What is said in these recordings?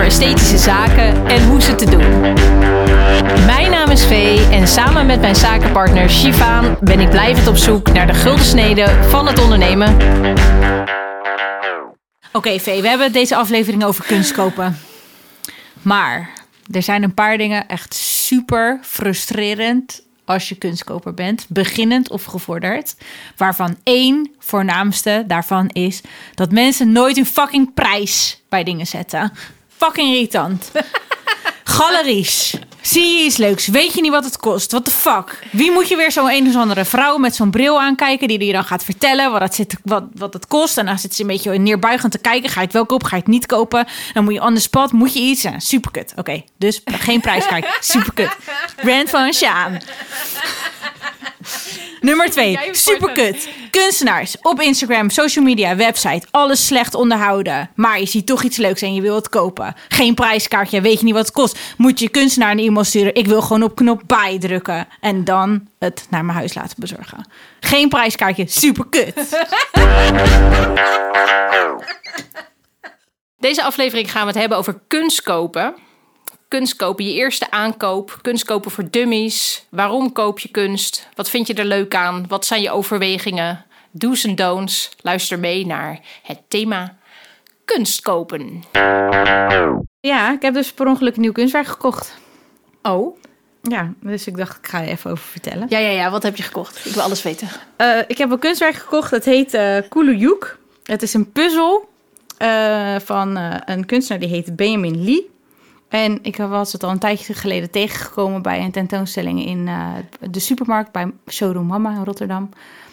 over esthetische zaken en hoe ze te doen. Mijn naam is Vee en samen met mijn zakenpartner Shivaan ben ik blijvend op zoek naar de gulden snede van het ondernemen. Oké, Vee, we hebben deze aflevering over kunst kopen. Maar er zijn een paar dingen echt super frustrerend als je kunstkoper bent, beginnend of gevorderd. Waarvan één voornaamste daarvan is dat mensen nooit een fucking prijs bij dingen zetten. Fucking irritant. Galeries. Zie je iets leuks? Weet je niet wat het kost? What the fuck? Wie moet je weer zo'n een of andere vrouw met zo'n bril aankijken... die je dan gaat vertellen wat het, zit, wat, wat het kost? En dan zit ze een beetje neerbuigend te kijken. Ga je het wel kopen? Ga je het niet kopen? Dan moet je on the spot, moet je iets? Superkut. Oké, dus geen prijskaart. Superkut. Brand van Sjaan. Nummer twee, superkut. Kunstenaars op Instagram, social media, website. Alles slecht onderhouden. Maar je ziet toch iets leuks en je wil het kopen. Geen prijskaartje, weet je niet wat het kost. Moet je kunstenaar een e-mail sturen. Ik wil gewoon op knop buy drukken. En dan het naar mijn huis laten bezorgen. Geen prijskaartje, superkut. Deze aflevering gaan we het hebben over kunst kopen. Kunst kopen, je eerste aankoop. Kunst kopen voor dummies. Waarom koop je kunst? Wat vind je er leuk aan? Wat zijn je overwegingen? Do's en don'ts. Luister mee naar het thema kunst kopen. Ja, ik heb dus per ongeluk een nieuw kunstwerk gekocht. Oh? Ja, dus ik dacht, ik ga er even over vertellen. Ja, ja, ja. Wat heb je gekocht? Ik wil alles weten. Uh, ik heb een kunstwerk gekocht, dat heet uh. Het is een puzzel uh, van een kunstenaar die heet Benjamin Lee. En ik was het al een tijdje geleden tegengekomen bij een tentoonstelling in uh, de supermarkt bij Showroom Mama in Rotterdam.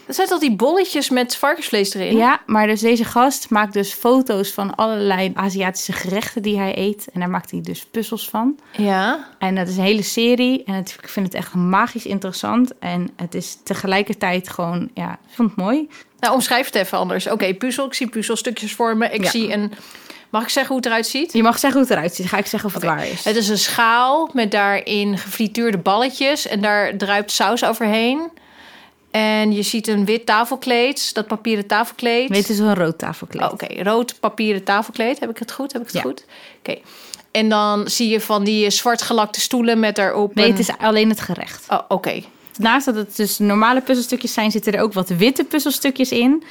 Dat zijn toch die bolletjes met varkensvlees erin? Ja, maar dus deze gast maakt dus foto's van allerlei Aziatische gerechten die hij eet. En daar maakt hij dus puzzels van. Ja. En dat is een hele serie. En het, ik vind het echt magisch interessant. En het is tegelijkertijd gewoon, ja, ik vond het mooi. Nou, omschrijf het even anders. Oké, puzzel. Ik zie puzzelstukjes vormen. Ik ja. zie een Mag ik zeggen hoe het eruit ziet? Je mag zeggen hoe het eruit ziet. ga ik zeggen of het waar is. Het is een schaal met daarin gefrituurde balletjes. En daar druipt saus overheen. En je ziet een wit tafelkleed, dat papieren tafelkleed. Nee, het is een rood tafelkleed. Oh, Oké, rood papieren tafelkleed. Heb ik het goed? Heb ik het goed? Oké. En dan zie je van die zwart gelakte stoelen met daarop. Nee, het is alleen het gerecht. Oh, oké. Naast dat het dus normale puzzelstukjes zijn, zitten er ook wat witte puzzelstukjes in.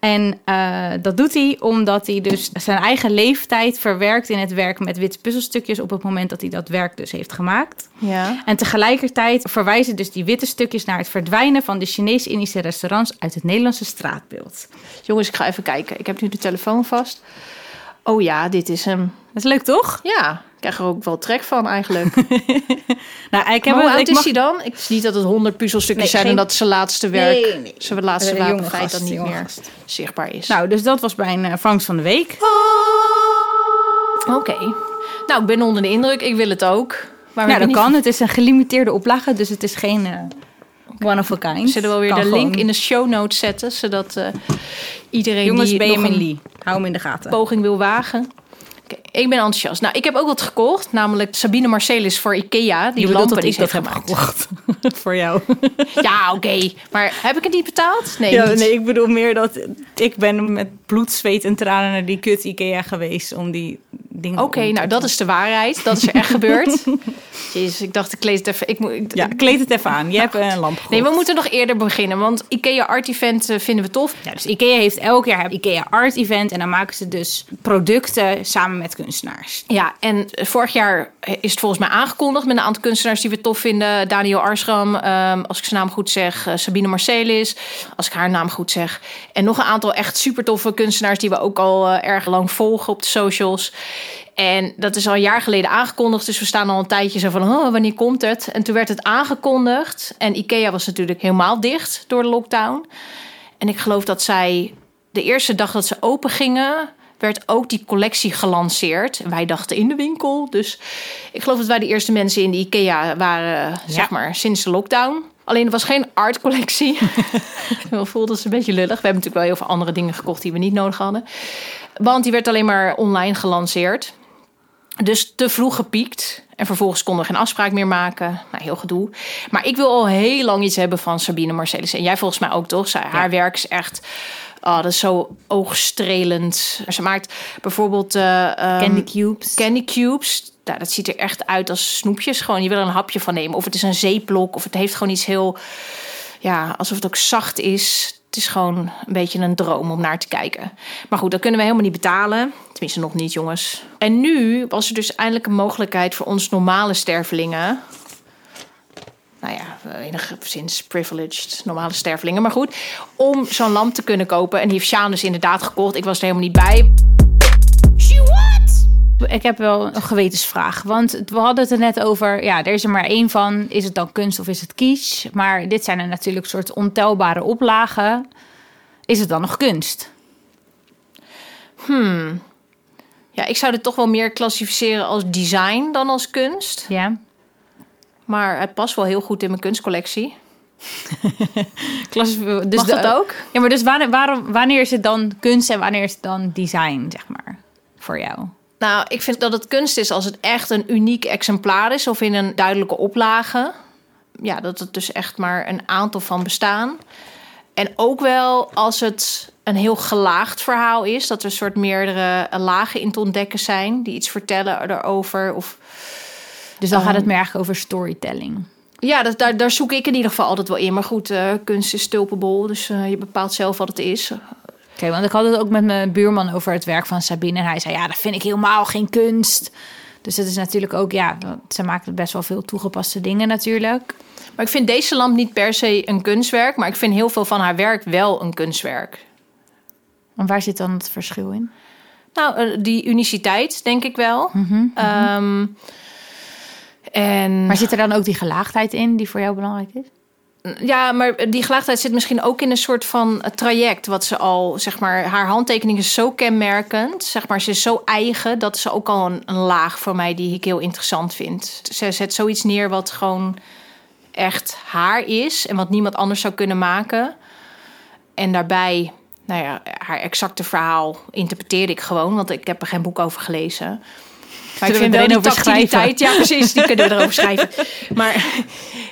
En uh, dat doet hij omdat hij dus zijn eigen leeftijd verwerkt in het werk met witte puzzelstukjes op het moment dat hij dat werk dus heeft gemaakt. Ja. En tegelijkertijd verwijzen dus die witte stukjes naar het verdwijnen van de Chinees-Indische restaurants uit het Nederlandse straatbeeld. Jongens, ik ga even kijken. Ik heb nu de telefoon vast. Oh ja, dit is hem. Dat is leuk, toch? Ja, ik krijg er ook wel trek van eigenlijk. nou, ik heb hoe oud is hij dan? Ik zie niet dat het honderd puzzelstukjes Nee, zijn geen- en dat zijn laatste werk, Nee, nee. zijn laatste wapenfeit gast, dan niet meer gast. zichtbaar is. Nou, dus dat was mijn uh, vangst van de week. Oké. Nou, ik ben onder de indruk. Ik wil het ook. Maar we nou, dat niet- kan. Het is een gelimiteerde oplage, dus het is geen eh, one of a kind. We zullen wel weer de link gewoon. in de show notes zetten, zodat eh, iedereen Jongens, die nog een Lee. Hou hem in de gaten. poging wil wagen. Ik ben enthousiast. Nou, ik heb ook wat gekocht, namelijk Sabine Marcelis voor Ikea, die lampen dat die ik ze dat heeft gemaakt. gekocht. Voor jou. Ja, oké. Maar heb ik het niet betaald? Nee, Ja, niet. nee, ik bedoel meer dat ik ben met bloed, zweet en tranen naar die kut Ikea geweest om die dingen... Oké, nou dat is de waarheid. Dat is er echt gebeurd. Jezus, ik dacht ik lees het even. Ik moet, ik- Ja, kleed het even aan. Je hebt een lamp. Nee, we moeten nog eerder beginnen, want Ikea Art Event eh, vinden we tof. Ja, dus Ikea heeft elk jaar Ikea Art Event en dan maken ze dus producten samen met kunstenaars. Ja, en vorig jaar is het volgens mij aangekondigd met een aantal kunstenaars die we tof vinden. Daniel Arschram, ehm, als ik zijn naam goed zeg. eh, Sabine Marcelis, als ik haar naam goed zeg. En nog een aantal echt super toffe kunstenaars die we ook al eh, erg lang volgen op de socials. En dat is al een jaar geleden aangekondigd. Dus we staan al een tijdje zo van, oh, wanneer komt het? En toen werd het aangekondigd. En Ikea was natuurlijk helemaal dicht door de lockdown. En ik geloof dat zij de eerste dag dat ze open gingen, werd ook die collectie gelanceerd. En wij dachten in de winkel. Dus ik geloof dat wij de eerste mensen in de IKEA waren, zeg maar, sinds de lockdown. Alleen er was geen artcollectie. Ik voelde het een beetje lullig. We hebben natuurlijk wel heel veel andere dingen gekocht die we niet nodig hadden. Want die werd alleen maar online gelanceerd. Dus te vroeg gepiekt. En vervolgens konden we geen afspraak meer maken. Nou, heel gedoe. Maar ik wil al heel lang iets hebben van Sabine Marcellus. En jij volgens mij ook, toch? Zij, haar werk is echt... Oh, dat is zo oogstrelend. Ze maakt bijvoorbeeld... eh, ehm, Candy cubes. Candy cubes. Nou, dat ziet er echt uit als snoepjes. Gewoon, je wil er een hapje van nemen. Of het is een zeeblok. Of het heeft gewoon iets heel... Ja, alsof het ook zacht is. Het is gewoon een beetje een droom om naar te kijken. Maar goed, dat kunnen we helemaal niet betalen. Tenminste, nog niet, jongens. En nu was er dus eindelijk een mogelijkheid voor ons normale stervelingen. Nou ja, enigszins privileged, normale stervelingen. Maar goed, om zo'n lamp te kunnen kopen. En die heeft Sjaan dus inderdaad gekocht. Ik was er helemaal niet bij. Ik heb wel een gewetensvraag. Want we hadden het er net over. Ja, er is er maar één van. Is het dan kunst of is het kitsch? Maar dit zijn er natuurlijk soort ontelbare oplagen. Is het dan nog kunst? Ja, ik zou dit toch wel meer klassificeren als design dan als kunst. Ja. Maar het past wel heel goed in mijn kunstcollectie. Klassi- dus Mag de- dat ook? Ja, maar dus wanneer, waarom, wanneer is het dan kunst en wanneer is het dan design, zeg maar, voor jou? Nou, ik vind dat het kunst is als het echt een uniek exemplaar is of in een duidelijke oplage. Ja, dat het dus echt maar een aantal van bestaan. En ook wel als het een heel gelaagd verhaal is, dat er een soort meerdere lagen in te ontdekken zijn die iets vertellen erover. Of Dus dan gaat Ehm. het meer eigenlijk over storytelling. ja, dat, daar, daar zoek ik in ieder geval altijd wel in. Maar goed, eh, kunst is stulpable, dus eh, je bepaalt zelf wat het is. Oké, want ik had het ook met mijn buurman over het werk van Sabine. En hij zei, ja, dat vind ik helemaal geen kunst. Dus het is natuurlijk ook, ja, ze maakt best wel veel toegepaste dingen natuurlijk. Maar ik vind deze lamp niet per se een kunstwerk, maar ik vind heel veel van haar werk wel een kunstwerk. En waar zit dan het verschil in? Nou, eh, die uniciteit, denk ik wel. Ehm, en Maar zit er dan ook die gelaagdheid in die voor jou belangrijk is? Ja, maar die gelaagdheid zit misschien ook in een soort van traject. Wat ze al, zeg maar, haar handtekening is zo kenmerkend. Zeg maar, ze is zo eigen. Dat is ook al een, een laag voor mij die ik heel interessant vind. Ze zet zoiets neer wat gewoon echt haar is. En wat niemand anders zou kunnen maken. En daarbij, nou ja, haar exacte verhaal interpreteerde ik gewoon. Want ik heb er geen boek over gelezen. Maar ik Zullen vind wel die tactiliteit... Ja, precies, die kunnen we erover schrijven. Maar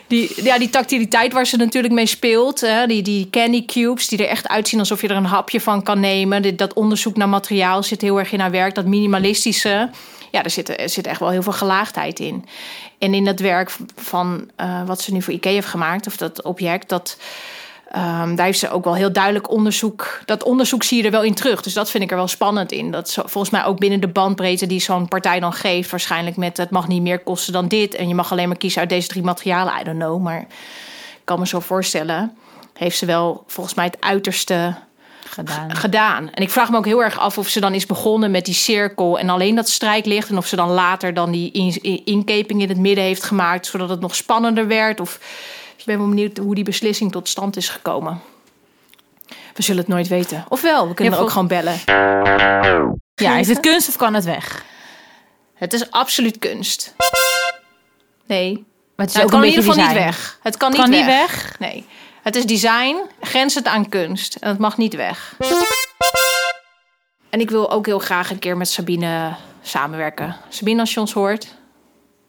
die, ja, die tactiliteit waar ze natuurlijk mee speelt... Hè, die, die candy cubes die er echt uitzien alsof je er een hapje van kan nemen... Dit, dat onderzoek naar materiaal zit heel erg in haar werk. Dat minimalistische... Ja, er zit, er zit echt wel heel veel gelaagdheid in. En in dat werk van eh, wat ze nu voor IKEA heeft gemaakt... of dat object, dat... Ehm, daar heeft ze ook wel heel duidelijk onderzoek. Dat onderzoek zie je er wel in terug. Dus dat vind ik er wel spannend in. Dat zo, volgens mij ook binnen de bandbreedte die zo'n partij dan geeft. Waarschijnlijk met het mag niet meer kosten dan dit. En je mag alleen maar kiezen uit deze drie materialen. I don't know. Maar ik kan me zo voorstellen. Heeft ze wel volgens mij het uiterste Gedaan. gedaan. En ik vraag me ook heel erg af of ze dan is begonnen met die cirkel en alleen dat strijklicht. En of ze dan later dan die in- in- inkeping in het midden heeft gemaakt, zodat het nog spannender werd. Of ik ben wel benieuwd hoe die beslissing tot stand is gekomen. We zullen het nooit weten. Ofwel, we kunnen Ja, er ook gewoon bellen. Ja, is het kunst of kan het weg? Het is absoluut kunst. Nee. Maar het is Nou, het ook kan een in ieder geval niet weg. Het kan, Het kan niet, niet weg. weg? Nee. Het is design, grenzend aan kunst. En het mag niet weg. En ik wil ook heel graag een keer met Sabine samenwerken. Sabine, als je ons hoort,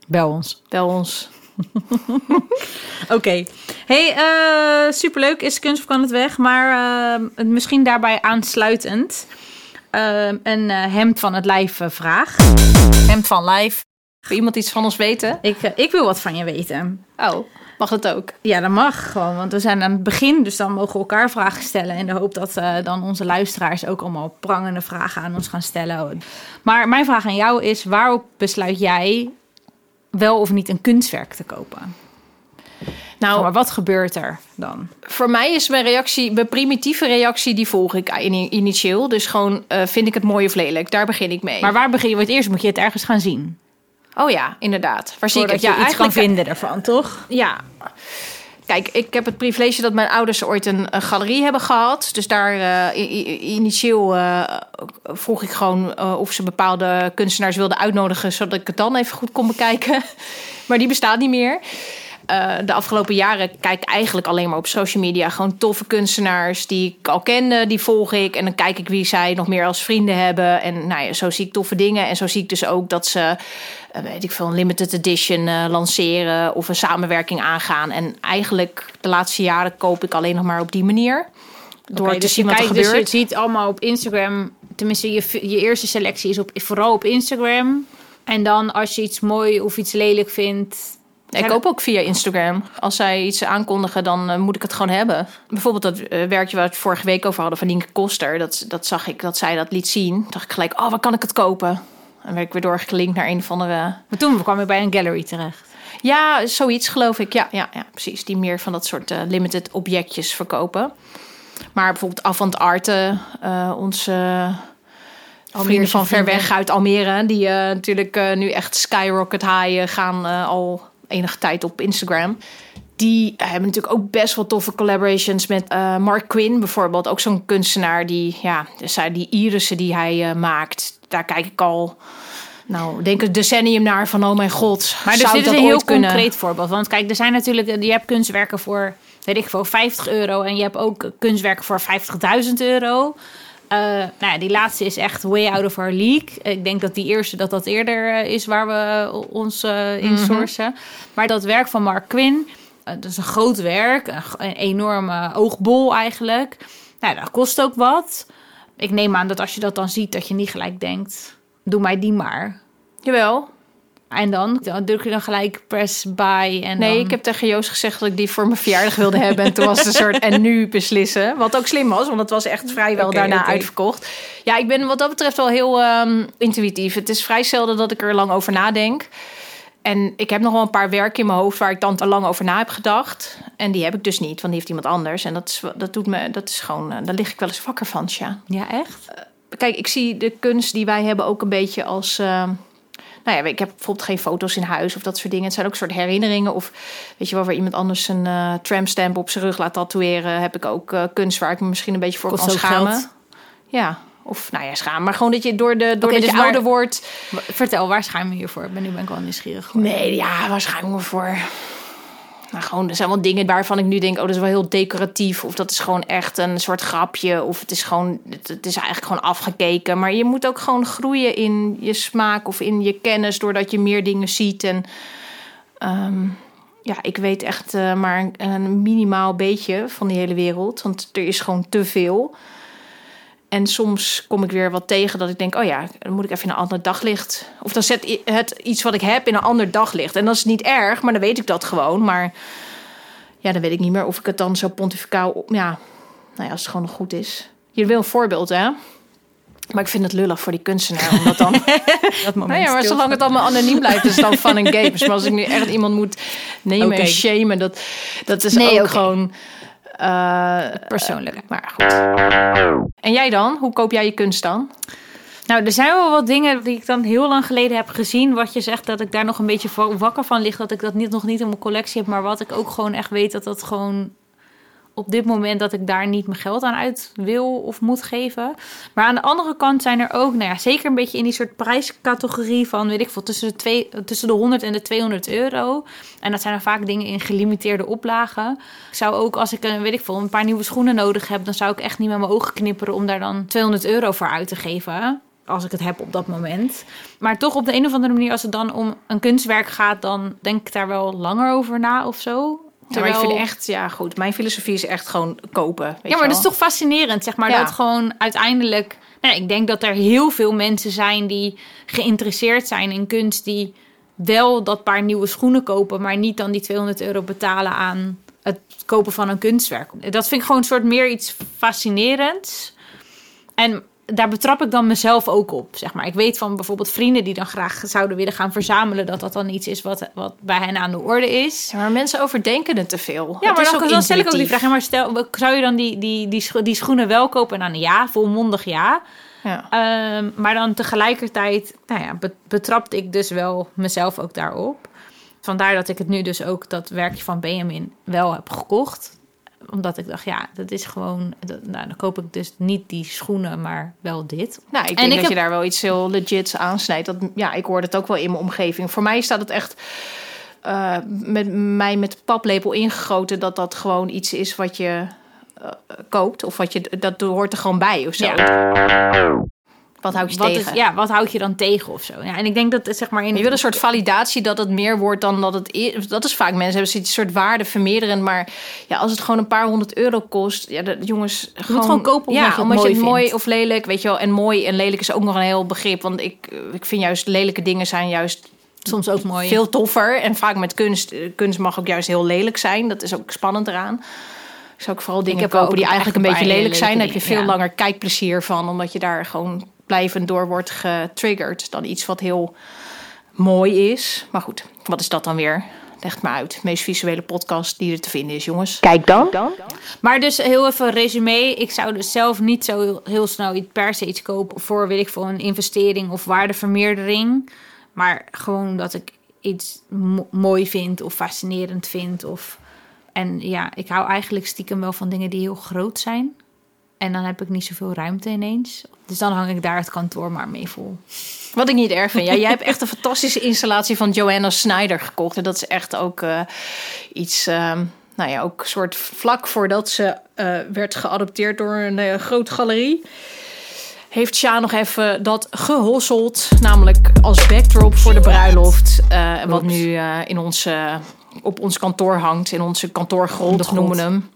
Bel ons. bel ons. Oké. Hey, eh, superleuk. Is kunst of kan het weg? Maar eh, misschien daarbij aansluitend eh, een hemd van het lijf vraag. Hemd van lijf. Wil iemand iets van ons weten? Ik, ik wil wat van je weten. Oh, mag dat ook? Ja, dat mag gewoon, want we zijn aan het begin, dus dan mogen we elkaar vragen stellen. In de hoop dat dan onze luisteraars ook allemaal prangende vragen aan ons gaan stellen. Maar mijn vraag aan jou is: waarop besluit jij wel of niet een kunstwerk te kopen? Nou, Maar wat gebeurt er dan? voor mij is mijn reactie, mijn primitieve reactie, die volg ik in- initieel. Dus gewoon, eh, vind ik het mooi of lelijk? Daar begin ik mee. Maar waar begin je? Want eerst moet je het ergens gaan zien. oh ja, inderdaad. Waar zie ik het? Ja, je iets kan eigenlijk vinden ervan, toch? Ja. Kijk, ik heb het privilege dat mijn ouders ooit een, galerie hebben gehad. Dus daar eh, initieel eh, vroeg ik gewoon eh, of ze bepaalde kunstenaars wilden uitnodigen, zodat ik het dan even goed kon bekijken. Maar die bestaat niet meer. Eh, de afgelopen jaren kijk ik eigenlijk alleen maar op social media. Gewoon toffe kunstenaars die ik al kende, die volg ik. En dan kijk ik wie zij nog meer als vrienden hebben. En nou ja, zo zie ik toffe dingen. En zo zie ik dus ook dat ze, eh, weet ik veel, een limited edition eh, lanceren of een samenwerking aangaan. En eigenlijk de laatste jaren koop ik alleen nog maar op die manier. Door te dus zien je wat er dus gebeurt. je ziet allemaal op Instagram. Tenminste, je, je eerste selectie is op, vooral op Instagram. En dan als je iets mooi of iets lelijk vindt. Ik koop ook via Instagram. Als zij iets aankondigen, dan eh, moet ik het gewoon hebben. Bijvoorbeeld dat eh, werkje waar we het vorige week over hadden van Nienke Koster. Dat, dat zag ik, dat zij dat liet zien. Toen dacht ik gelijk, oh, waar kan ik het kopen? En werd ik weer doorgelinkt naar een of andere... Maar toen kwam je bij een gallery terecht. Ja, zoiets geloof ik. Ja, ja, ja precies. Die meer van dat soort eh, limited objectjes verkopen. Maar bijvoorbeeld Avant Arte, eh onze vrienden van ver weg uit Almere... die eh, natuurlijk eh, nu echt skyrocket high eh, gaan eh, al enige tijd op Instagram... Die hebben natuurlijk ook best wel toffe collaborations met eh, Mark Quinn bijvoorbeeld. Ook zo'n kunstenaar die, ja, dus die irissen die hij eh, maakt. Daar kijk ik al, nou, denk een decennium naar van, oh mijn god. Maar dus zou dit is een heel kunnen? concreet voorbeeld. Want kijk, er zijn natuurlijk, je hebt kunstwerken voor, weet ik veel, 50 euro. En je hebt ook kunstwerken voor 50.000 euro. Eh, nou ja, die laatste is echt way out of our league. Ik denk dat die eerste dat dat eerder eh, is waar we ons eh, in Mhm. sourcen. Maar dat werk van Mark Quinn, dat is een groot werk, een enorme oogbol eigenlijk. Nou, dat kost ook wat. Ik neem aan dat als je dat dan ziet, dat je niet gelijk denkt, doe mij die maar. Jawel. En dan, dan druk je dan gelijk press buy. En Nee, dan... ik heb tegen Joost gezegd dat ik die voor mijn verjaardag wilde hebben. En toen was het een soort en nu beslissen. Wat ook slim was, want het was echt vrijwel daarna uitverkocht. Ja, ik ben wat dat betreft wel heel ehm, intuïtief. Het is vrij zelden dat ik er lang over nadenk. En ik heb nog wel een paar werken in mijn hoofd waar ik dan te lang over na heb gedacht. En die heb ik dus niet, want die heeft iemand anders. En dat is, dat doet me, dat is gewoon, eh, daar lig ik wel eens wakker van, ja. Ja, echt? Kijk, ik zie de kunst die wij hebben ook een beetje als. eh, nou ja, ik heb bijvoorbeeld geen foto's in huis of dat soort dingen. Het zijn ook soort herinneringen. Of weet je wel, waar iemand anders een eh tramstamp op zijn rug laat tatoeëren. Heb ik ook eh, kunst waar ik me misschien een beetje voor Kost kan schamen. geld. Ja, of nou ja, schamen. Maar gewoon dat je door de, doordat dus je ouder wordt. Vertel, waar schaam je je voor? Ben, nu ben ik wel nieuwsgierig. Nee, ja, waar schaam ik me voor? Nou, gewoon, er zijn wel dingen waarvan ik nu denk, oh, dat is wel heel decoratief. Of dat is gewoon echt een soort grapje. Of het is gewoon, het, is eigenlijk gewoon afgekeken. Maar je moet ook gewoon groeien in je smaak of in je kennis, doordat je meer dingen ziet. En ehm, ja, ik weet echt eh, maar een, een minimaal beetje van die hele wereld. Want er is gewoon te veel. En soms kom ik weer wat tegen dat ik denk, oh ja, dan moet ik even in een ander daglicht. Of dan zet het iets wat ik heb in een ander daglicht. En dat is niet erg, maar dan weet ik dat gewoon. Maar ja, dan weet ik niet meer of ik het dan zo pontificaal... op- Ja, nou ja, als het gewoon nog goed is. Je wil een voorbeeld, hè? Maar ik vind het lullig voor die kunstenaar. Omdat dan, Dat moment nou ja, maar zolang het allemaal anoniem blijft, is het dan fun en games. Maar als ik nu echt iemand moet nemen Oké. en shamen, dat, dat is Nee, ook gewoon... eh, persoonlijk. maar goed. En jij dan? Hoe koop jij je kunst dan? Nou, er zijn wel wat dingen die ik dan heel lang geleden heb gezien. Wat je zegt dat ik daar nog een beetje wa- wakker van lig. Dat ik dat niet, nog niet in mijn collectie heb. Maar wat ik ook gewoon echt weet dat dat gewoon op dit moment dat ik daar niet mijn geld aan uit wil of moet geven. Maar aan de andere kant zijn er ook, nou ja, zeker een beetje in die soort prijscategorie van, weet ik veel, tussen de, twee, tussen de 100 en de 200 euro. En dat zijn dan vaak dingen in gelimiteerde oplagen. Ik zou ook, als ik een, weet ik veel, een paar nieuwe schoenen nodig heb, dan zou ik echt niet met mijn ogen knipperen om daar dan 200 euro voor uit te geven. Als ik het heb op dat moment. Maar toch op de een of andere manier, als het dan om een kunstwerk gaat, dan denk ik daar wel langer over na of zo. Maar ik vind echt, ja goed, mijn filosofie is echt gewoon kopen. Weet ja, maar dat is toch fascinerend, zeg maar. Ja. Dat gewoon uiteindelijk... Nou, ik denk dat er heel veel mensen zijn die geïnteresseerd zijn in kunst... die wel dat paar nieuwe schoenen kopen... maar niet dan die 200 euro betalen aan het kopen van een kunstwerk. Dat vind ik gewoon een soort meer iets fascinerends. En daar betrap ik dan mezelf ook op, zeg maar. Ik weet van bijvoorbeeld vrienden die dan graag zouden willen gaan verzamelen... dat dat dan iets is wat, wat bij hen aan de orde is. Ja, maar mensen overdenken het te veel. Ja, maar dan, dan stel ik ook die vraag. Maar stel, zou je dan die, die, die, scho- die schoenen wel kopen? En dan ja, volmondig ja. Ja. Ehm, maar dan tegelijkertijd nou ja, be- betrapte ik dus wel mezelf ook daarop. Vandaar dat ik het nu dus ook dat werkje van Benjamin wel heb gekocht. Omdat ik dacht, ja, dat is gewoon... Dat, nou, dan koop ik dus niet die schoenen, maar wel dit. Nou, ik En denk ik dat heb- je daar wel iets heel legits aansnijdt. Dat, ja, ik hoor het ook wel in mijn omgeving. Voor mij staat het echt eh, met mij met paplepel ingegoten dat dat gewoon iets is wat je eh, koopt. Of wat je, dat hoort er gewoon bij of zo. Wat houd je Wat tegen? is, ja, wat houd je dan tegen of zo? Ja, en ik denk dat het zeg maar in Je wil een soort validatie dat het meer wordt dan dat het is. Dat is vaak mensen hebben zoiets soort waarde vermeerderen. Maar ja, als het gewoon een paar honderd euro kost. Ja, de, jongens. Gewoon, gewoon kopen omdat ja, je het omdat mooi je het mooi vindt. of lelijk. Weet je wel. En mooi en lelijk is ook nog een heel begrip. Want ik, ik vind juist lelijke dingen zijn juist soms ook mooi. veel toffer. En vaak met kunst. eh, Kunst mag ook juist heel lelijk zijn. Dat is ook spannend eraan. Ik zou ook vooral dingen kopen die eigenlijk een beetje een lelijk zijn. Daar heb je veel langer kijkplezier van. Omdat je daar gewoon blijvend door wordt getriggerd. Dan iets wat heel mooi is. Maar goed, wat is dat dan weer? Leg maar uit. De meest visuele podcast die er te vinden is, jongens. Kijk dan. Maar dus heel even een resume. Ik zou dus zelf niet zo heel, snel iets per se iets kopen voor, weet ik veel, een investering of waardevermeerdering. Maar gewoon dat ik iets mo- mooi vind of fascinerend vind. Of... En ja, ik hou eigenlijk stiekem wel van dingen die heel groot zijn. En dan heb ik niet zoveel ruimte ineens. Dus dan hang ik daar het kantoor maar mee vol. Wat ik niet erg vind. Ja, jij hebt echt een fantastische installatie van Joanna Snyder gekocht. En dat is echt ook eh, iets... ehm, nou ja, ook soort vlak voordat ze eh, werd geadopteerd door een eh, grote galerie... heeft Sja nog even dat gehosseld. Namelijk als backdrop voor de bruiloft. wat nu in onze, op ons kantoor hangt. In onze kantoorgrond noemen we hem.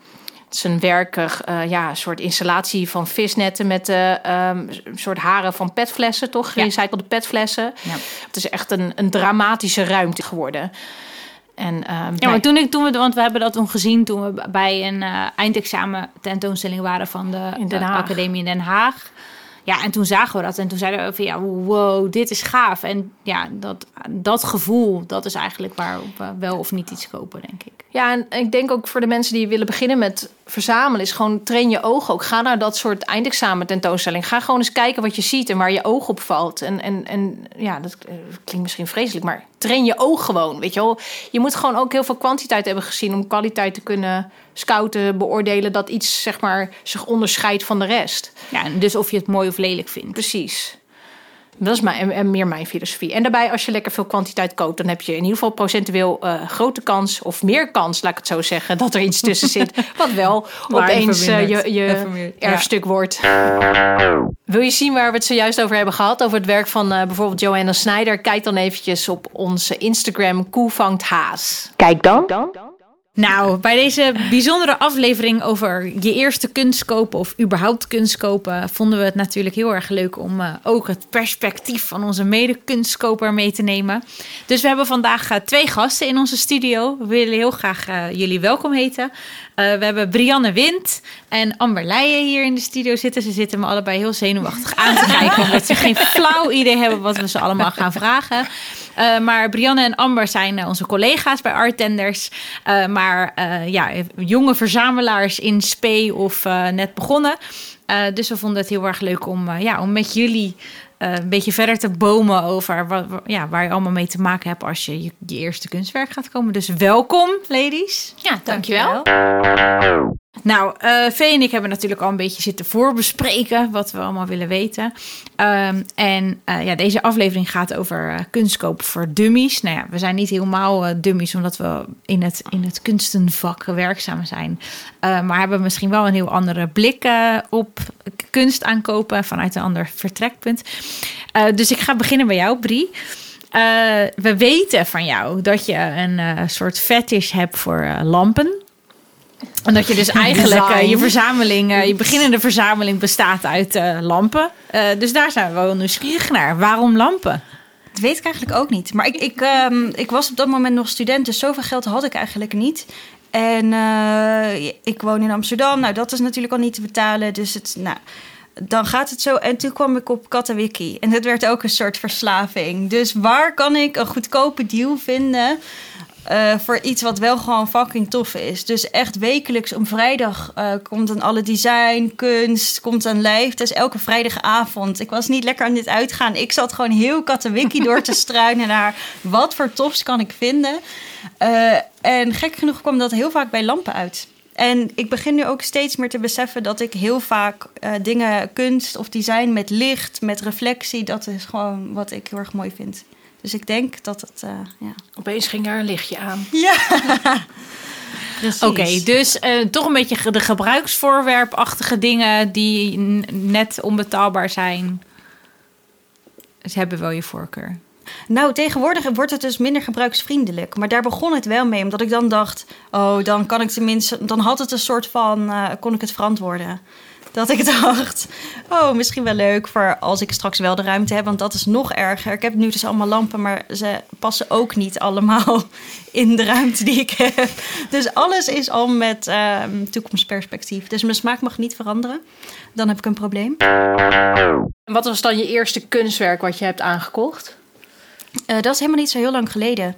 Een werkig, eh, ja, een soort installatie van visnetten met de een soort haren van petflessen, toch? Ja. Gerecyclede petflessen. Ja. Het is echt een, een dramatische ruimte geworden. En, ehm, Ja, nou, maar toen ik, toen we, want we hebben dat toen gezien toen we bij een eh, eindexamen tentoonstelling waren van de In. Academie in Den Haag. Ja, en toen zagen we dat en toen zeiden we van ja, wow, dit is gaaf. En ja, dat, dat gevoel, dat is eigenlijk waarop we wel of niet iets kopen, denk ik. Ja, en ik denk ook voor de mensen die willen beginnen met verzamelen, is gewoon train je ogen ook. Ga naar dat soort eindexamen tentoonstelling. Ga gewoon eens kijken wat je ziet en waar je oog op valt. En, en, en ja, dat klinkt misschien vreselijk, maar train je oog gewoon. Weet je wel, je moet gewoon ook heel veel kwantiteit hebben gezien om kwaliteit te kunnen scouten, beoordelen dat iets zeg maar zich onderscheidt van de rest. Ja, en dus of je het mooi of lelijk vindt. Precies. Dat is mijn, en, en meer mijn filosofie. En daarbij, als je lekker veel kwantiteit koopt, dan heb je in ieder geval procentueel eh, grote kans, of meer kans, laat ik het zo zeggen, dat er iets tussen zit. Wat wel opeens eh, je, je. Ja. erfstuk wordt. Wil je zien waar we het zojuist over hebben gehad? Over het werk van eh, bijvoorbeeld Joanna Snyder? Kijk dan eventjes op onze Instagram Koe vangt haas. Kijk dan. Nou, bij deze bijzondere aflevering over je eerste kunst kopen of überhaupt kunst kopen, vonden we het natuurlijk heel erg leuk om eh, ook het perspectief van onze mede-kunstkoper mee te nemen. Dus we hebben vandaag eh, twee gasten in onze studio. We willen heel graag eh, jullie welkom heten. Eh, we hebben Brianne Wind en Amber Leijen hier in de studio zitten. Ze zitten me allebei heel zenuwachtig aan te kijken, omdat ze geen flauw idee hebben wat we ze allemaal gaan vragen. Eh, maar Brianne en Amber zijn eh, onze collega's bij Artenders. Maar ja, jonge verzamelaars in spe of net begonnen. Dus we vonden het heel erg leuk om, ja, om met jullie een beetje verder te bomen over wat, wa- ja, waar je allemaal mee te maken hebt als je je, je eerste kunstwerk gaat komen. Dus welkom, ladies. Ja, dankjewel. Nou, eh Vee en ik hebben natuurlijk al een beetje zitten voorbespreken wat we allemaal willen weten. Ehm, en eh, ja, deze aflevering gaat over eh, kunstkoop voor dummies. Nou ja, we zijn niet helemaal dummies omdat we in het, in het kunstenvak werkzaam zijn. Maar hebben misschien wel een heel andere blik op kunst aankopen vanuit een ander vertrekpunt. Dus ik ga beginnen bij jou, Brie. We weten van jou dat je een soort fetish hebt voor lampen. En dat je dus eigenlijk eh, je verzameling, eh, je beginnende verzameling bestaat uit eh, lampen. Dus daar zijn we wel nieuwsgierig naar. Waarom lampen? Dat weet ik eigenlijk ook niet. Maar ik, ik, ehm, ik was op dat moment nog student, dus zoveel geld had ik eigenlijk niet. En ik woon in Amsterdam. Nou, dat is natuurlijk al niet te betalen. Dus het, nou, dan gaat het zo. En toen kwam ik op Katawiki. En dat werd ook een soort verslaving. Dus waar kan ik een goedkope deal vinden... eh, voor iets wat wel gewoon fucking tof is. Dus echt wekelijks om vrijdag eh, komt dan alle design, kunst, komt dan live. Dus elke vrijdagavond. Ik was niet lekker aan dit uitgaan. Ik zat gewoon heel Katawiki door te struinen naar wat voor tofs kan ik vinden. Eh, en gek genoeg kwam dat heel vaak bij lampen uit. En ik begin nu ook steeds meer te beseffen dat ik heel vaak dingen, kunst of design met licht, met reflectie, dat is gewoon wat ik heel erg mooi vind. Dus ik denk dat het, eh, ja. Opeens ging daar een lichtje aan. Ja. Oké, dus eh, toch een beetje de gebruiksvoorwerpachtige dingen die net onbetaalbaar zijn. Ze hebben wel je voorkeur. Nou, tegenwoordig wordt het dus minder gebruiksvriendelijk. Maar daar begon het wel mee, omdat ik dan dacht... oh, dan kan ik tenminste... dan had het een soort van... eh, kon ik het verantwoorden. Dat ik dacht, oh, misschien wel leuk voor als ik straks wel de ruimte heb. Want dat is nog erger. Ik heb nu dus allemaal lampen, maar ze passen ook niet allemaal in de ruimte die ik heb. Dus alles is al met ehm, toekomstperspectief. Dus mijn smaak mag niet veranderen. Dan heb ik een probleem. En wat was dan je eerste kunstwerk wat je hebt aangekocht? Eh, dat is helemaal niet zo heel lang geleden.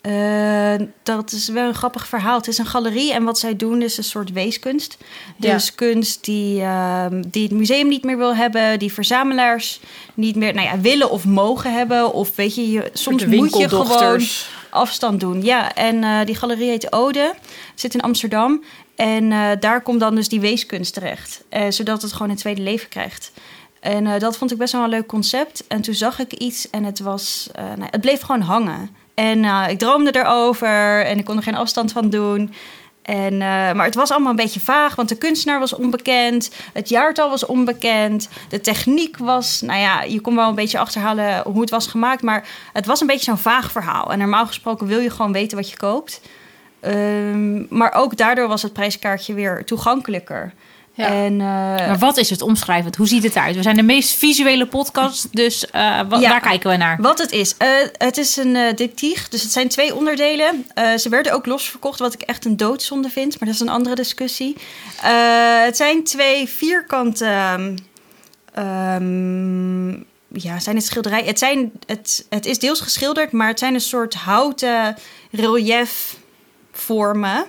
Eh, dat is wel een grappig verhaal. Het is een galerie en wat zij doen is een soort weeskunst. Ja. Dus kunst die, ehm, die het museum niet meer wil hebben, die verzamelaars niet meer nou ja, willen of mogen hebben. Of weet je, je soms moet je gewoon afstand doen. Ja, en eh, die galerie heet Ode, zit in Amsterdam. En eh, daar komt dan dus die weeskunst terecht, zodat het gewoon een tweede leven krijgt. En dat vond ik best wel een leuk concept. En toen zag ik iets en het was, nou, het bleef gewoon hangen. En eh, ik droomde erover en ik kon er geen afstand van doen. En, eh, maar het was allemaal een beetje vaag, want de kunstenaar was onbekend. Het jaartal was onbekend. De techniek was, nou ja, je kon wel een beetje achterhalen hoe het was gemaakt. Maar het was een beetje zo'n vaag verhaal. En normaal gesproken wil je gewoon weten wat je koopt. Ehm, maar ook daardoor was het prijskaartje weer toegankelijker. Ja. En, eh, Maar wat is het omschrijvend? Hoe ziet het eruit? We zijn de meest visuele podcast, dus wa- Ja. daar kijken we naar. Wat het is. Eh, het is een diptych, dus het zijn twee onderdelen. Ze werden ook losverkocht, wat ik echt een doodzonde vind. Maar dat is een andere discussie. Het zijn twee vierkante... ehm, ja, zijn het schilderijen? Het, zijn, het, het is deels geschilderd, maar het zijn een soort houten relief vormen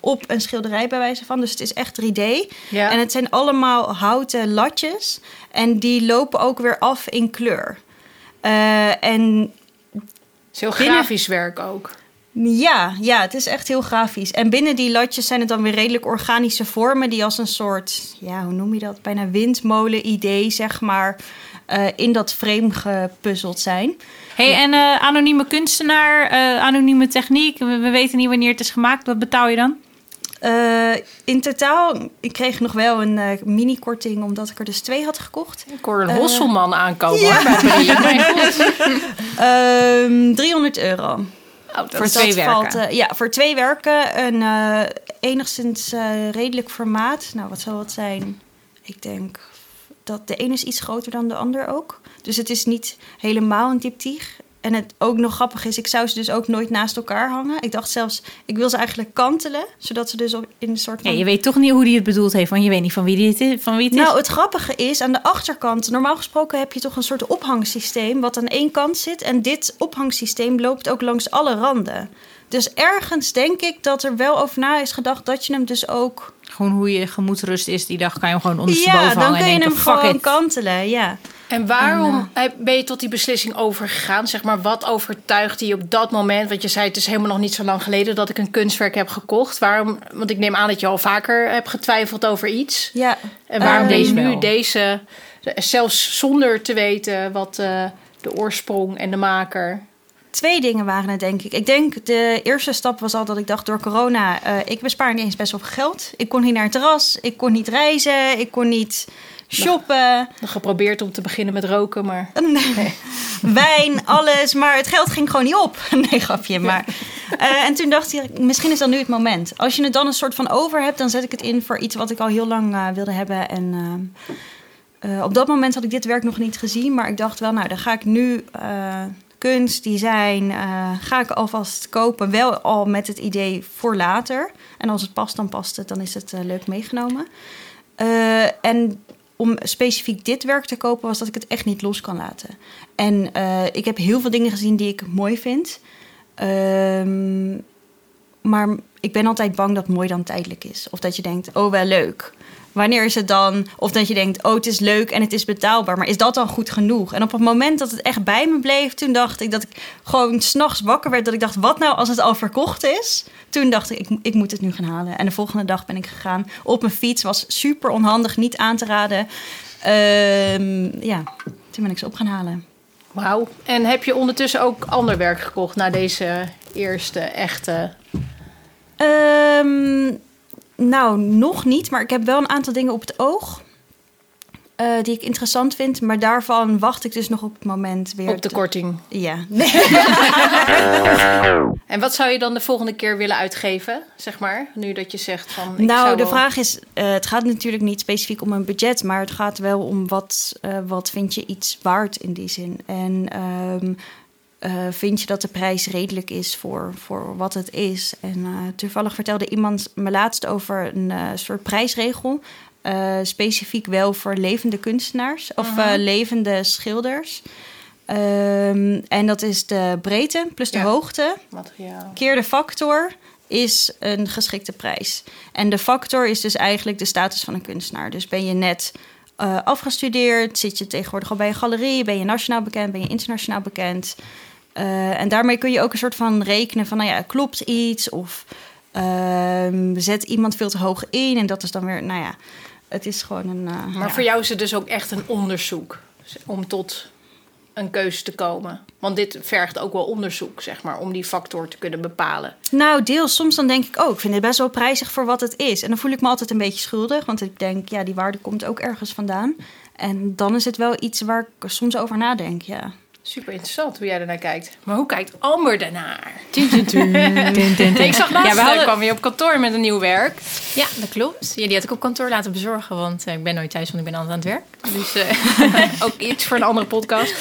op een schilderij bij wijze van. Dus het is echt 3D. Ja. En het zijn allemaal houten latjes. En die lopen ook weer af in kleur. Eh, en Het is heel Binnen- grafisch werk ook. ja, ja, het is echt heel grafisch. En binnen die latjes zijn het dan weer redelijk organische vormen... die als een soort, ja, hoe noem je dat? Bijna windmolen-idee, zeg maar... eh, in dat frame gepuzzeld zijn. Hey, en eh, anonieme kunstenaar, eh, anonieme techniek. We, we weten niet wanneer het is gemaakt. Wat betaal je dan? Eh, in totaal, ik kreeg nog wel een mini-korting... omdat ik er dus twee had gekocht. Ik hoor een Hosselman aankomen hoor. Mijn god. Ehm 300 euro. Oh, dat Voor twee werken. Valt, ja, voor twee werken. Een eh, enigszins eh, redelijk formaat. Nou, wat zal het zijn? Ik denk dat de ene is iets groter dan de ander ook. Dus het is niet helemaal een diptych. En het ook nog grappig is, ik zou ze dus ook nooit naast elkaar hangen. Ik dacht zelfs, ik wil ze eigenlijk kantelen. Zodat ze dus op, in een soort Ja, van... je weet toch niet hoe die het bedoeld heeft, want je weet niet van wie, het is, van wie het is. Nou, het grappige is, aan de achterkant, normaal gesproken heb je toch een soort ophangsysteem wat aan één kant zit. En dit ophangsysteem loopt ook langs alle randen. Dus ergens denk ik dat er wel over na is gedacht dat je hem dus ook. Gewoon hoe je gemoedsrust is die dag, kan je hem gewoon ondersteboven Ja, dan hangen kun je en hem denken, fuck gewoon it. kantelen. Ja. En waarom heb- ben je tot die beslissing overgegaan? Zeg maar, wat overtuigde je op dat moment? Want je zei, het is helemaal nog niet zo lang geleden dat ik een kunstwerk heb gekocht. Waarom? Want ik neem aan dat je al vaker hebt getwijfeld over iets. ja. En waarom Eh, deze nu wel. deze, zelfs zonder te weten wat eh, de oorsprong en de maker... Twee dingen waren het, denk ik. Ik denk de eerste stap was al dat ik dacht door corona, eh, ik bespaar niet eens best wel geld. Ik kon niet naar het terras, ik kon niet reizen, ik kon niet shoppen. Geprobeerd om te beginnen met roken, maar... wijn, alles. Maar het geld ging gewoon niet op. Nee, grapje. Maar, eh, en toen dacht ik, misschien is dan nu het moment. Als je het dan een soort van over hebt, dan zet ik het in voor iets wat ik al heel lang eh, wilde hebben. En op dat moment had ik dit werk nog niet gezien. Maar ik dacht wel, nou, dan ga ik nu kunst, design, eh, ga ik alvast kopen. Wel al met het idee voor later. En als het past, dan past het. Dan is het eh, leuk meegenomen. Eh, en om specifiek dit werk te kopen, was dat ik het echt niet los kan laten. En ik heb heel veel dingen gezien die ik mooi vind. Ehm, maar ik ben altijd bang dat mooi dan tijdelijk is. Of dat je denkt, oh wel leuk. Wanneer is het dan? Of dat je denkt, oh het is leuk en het is betaalbaar. Maar is dat dan goed genoeg? En op het moment dat het echt bij me bleef, toen dacht ik dat ik gewoon s'nachts wakker werd. Dat ik dacht, wat nou als het al verkocht is? Toen dacht ik, ik, ik moet het nu gaan halen. En de volgende dag ben ik gegaan op mijn fiets. Was super onhandig, niet aan te raden. Ehm, ja, toen ben ik ze op gaan halen. Wauw. En heb je ondertussen ook ander werk gekocht na deze eerste echte? Ehm, nou, nog niet, maar ik heb wel een aantal dingen op het oog. eh, die ik interessant vind, maar daarvan wacht ik dus nog op het moment weer. Op de te- korting. Ja. En wat zou je dan de volgende keer willen uitgeven, zeg maar? Nu dat je zegt van... Ik nou, zou de wel- vraag is: eh, het gaat natuurlijk niet specifiek om een budget, maar het gaat wel om wat, eh, wat vind je iets waard in die zin. En ehm, eh, vind je dat de prijs redelijk is voor, voor wat het is? En eh, toevallig vertelde iemand me laatst over een eh, soort prijsregel. specifiek wel voor levende kunstenaars of eh, levende schilders. Ehm, en dat is de breedte plus de Ja. hoogte Materiaal. keer de factor is een geschikte prijs. En de factor is dus eigenlijk de status van een kunstenaar. Dus ben je net afgestudeerd, zit je tegenwoordig al bij een galerie, ben je nationaal bekend, ben je internationaal bekend. Eh, en daarmee kun je ook een soort van rekenen van, nou ja, klopt iets of ehm, zet iemand veel te hoog in. En dat is dan weer, nou ja, het is gewoon een. eh, Maar ja. voor jou is het dus ook echt een onderzoek om tot een keuze te komen. Want dit vergt ook wel onderzoek, zeg maar, om die factor te kunnen bepalen. Nou, deels. Soms dan denk ik ook, ik vind dit best wel prijzig voor wat het is. En dan voel ik me altijd een beetje schuldig, want ik denk, ja, die waarde komt ook ergens vandaan. En dan is het wel iets waar ik soms over nadenk, ja. Super interessant hoe jij ernaar kijkt. Maar hoe kijkt Amber daarnaar? Ik Ik zag laatst, Ja, we hadden- kwam weer op kantoor met een nieuw werk. Ja, dat klopt. Ja, die had ik op kantoor laten bezorgen, want eh, ik ben nooit thuis, want ik ben altijd aan het werk. Dus eh, Ook iets voor een andere podcast.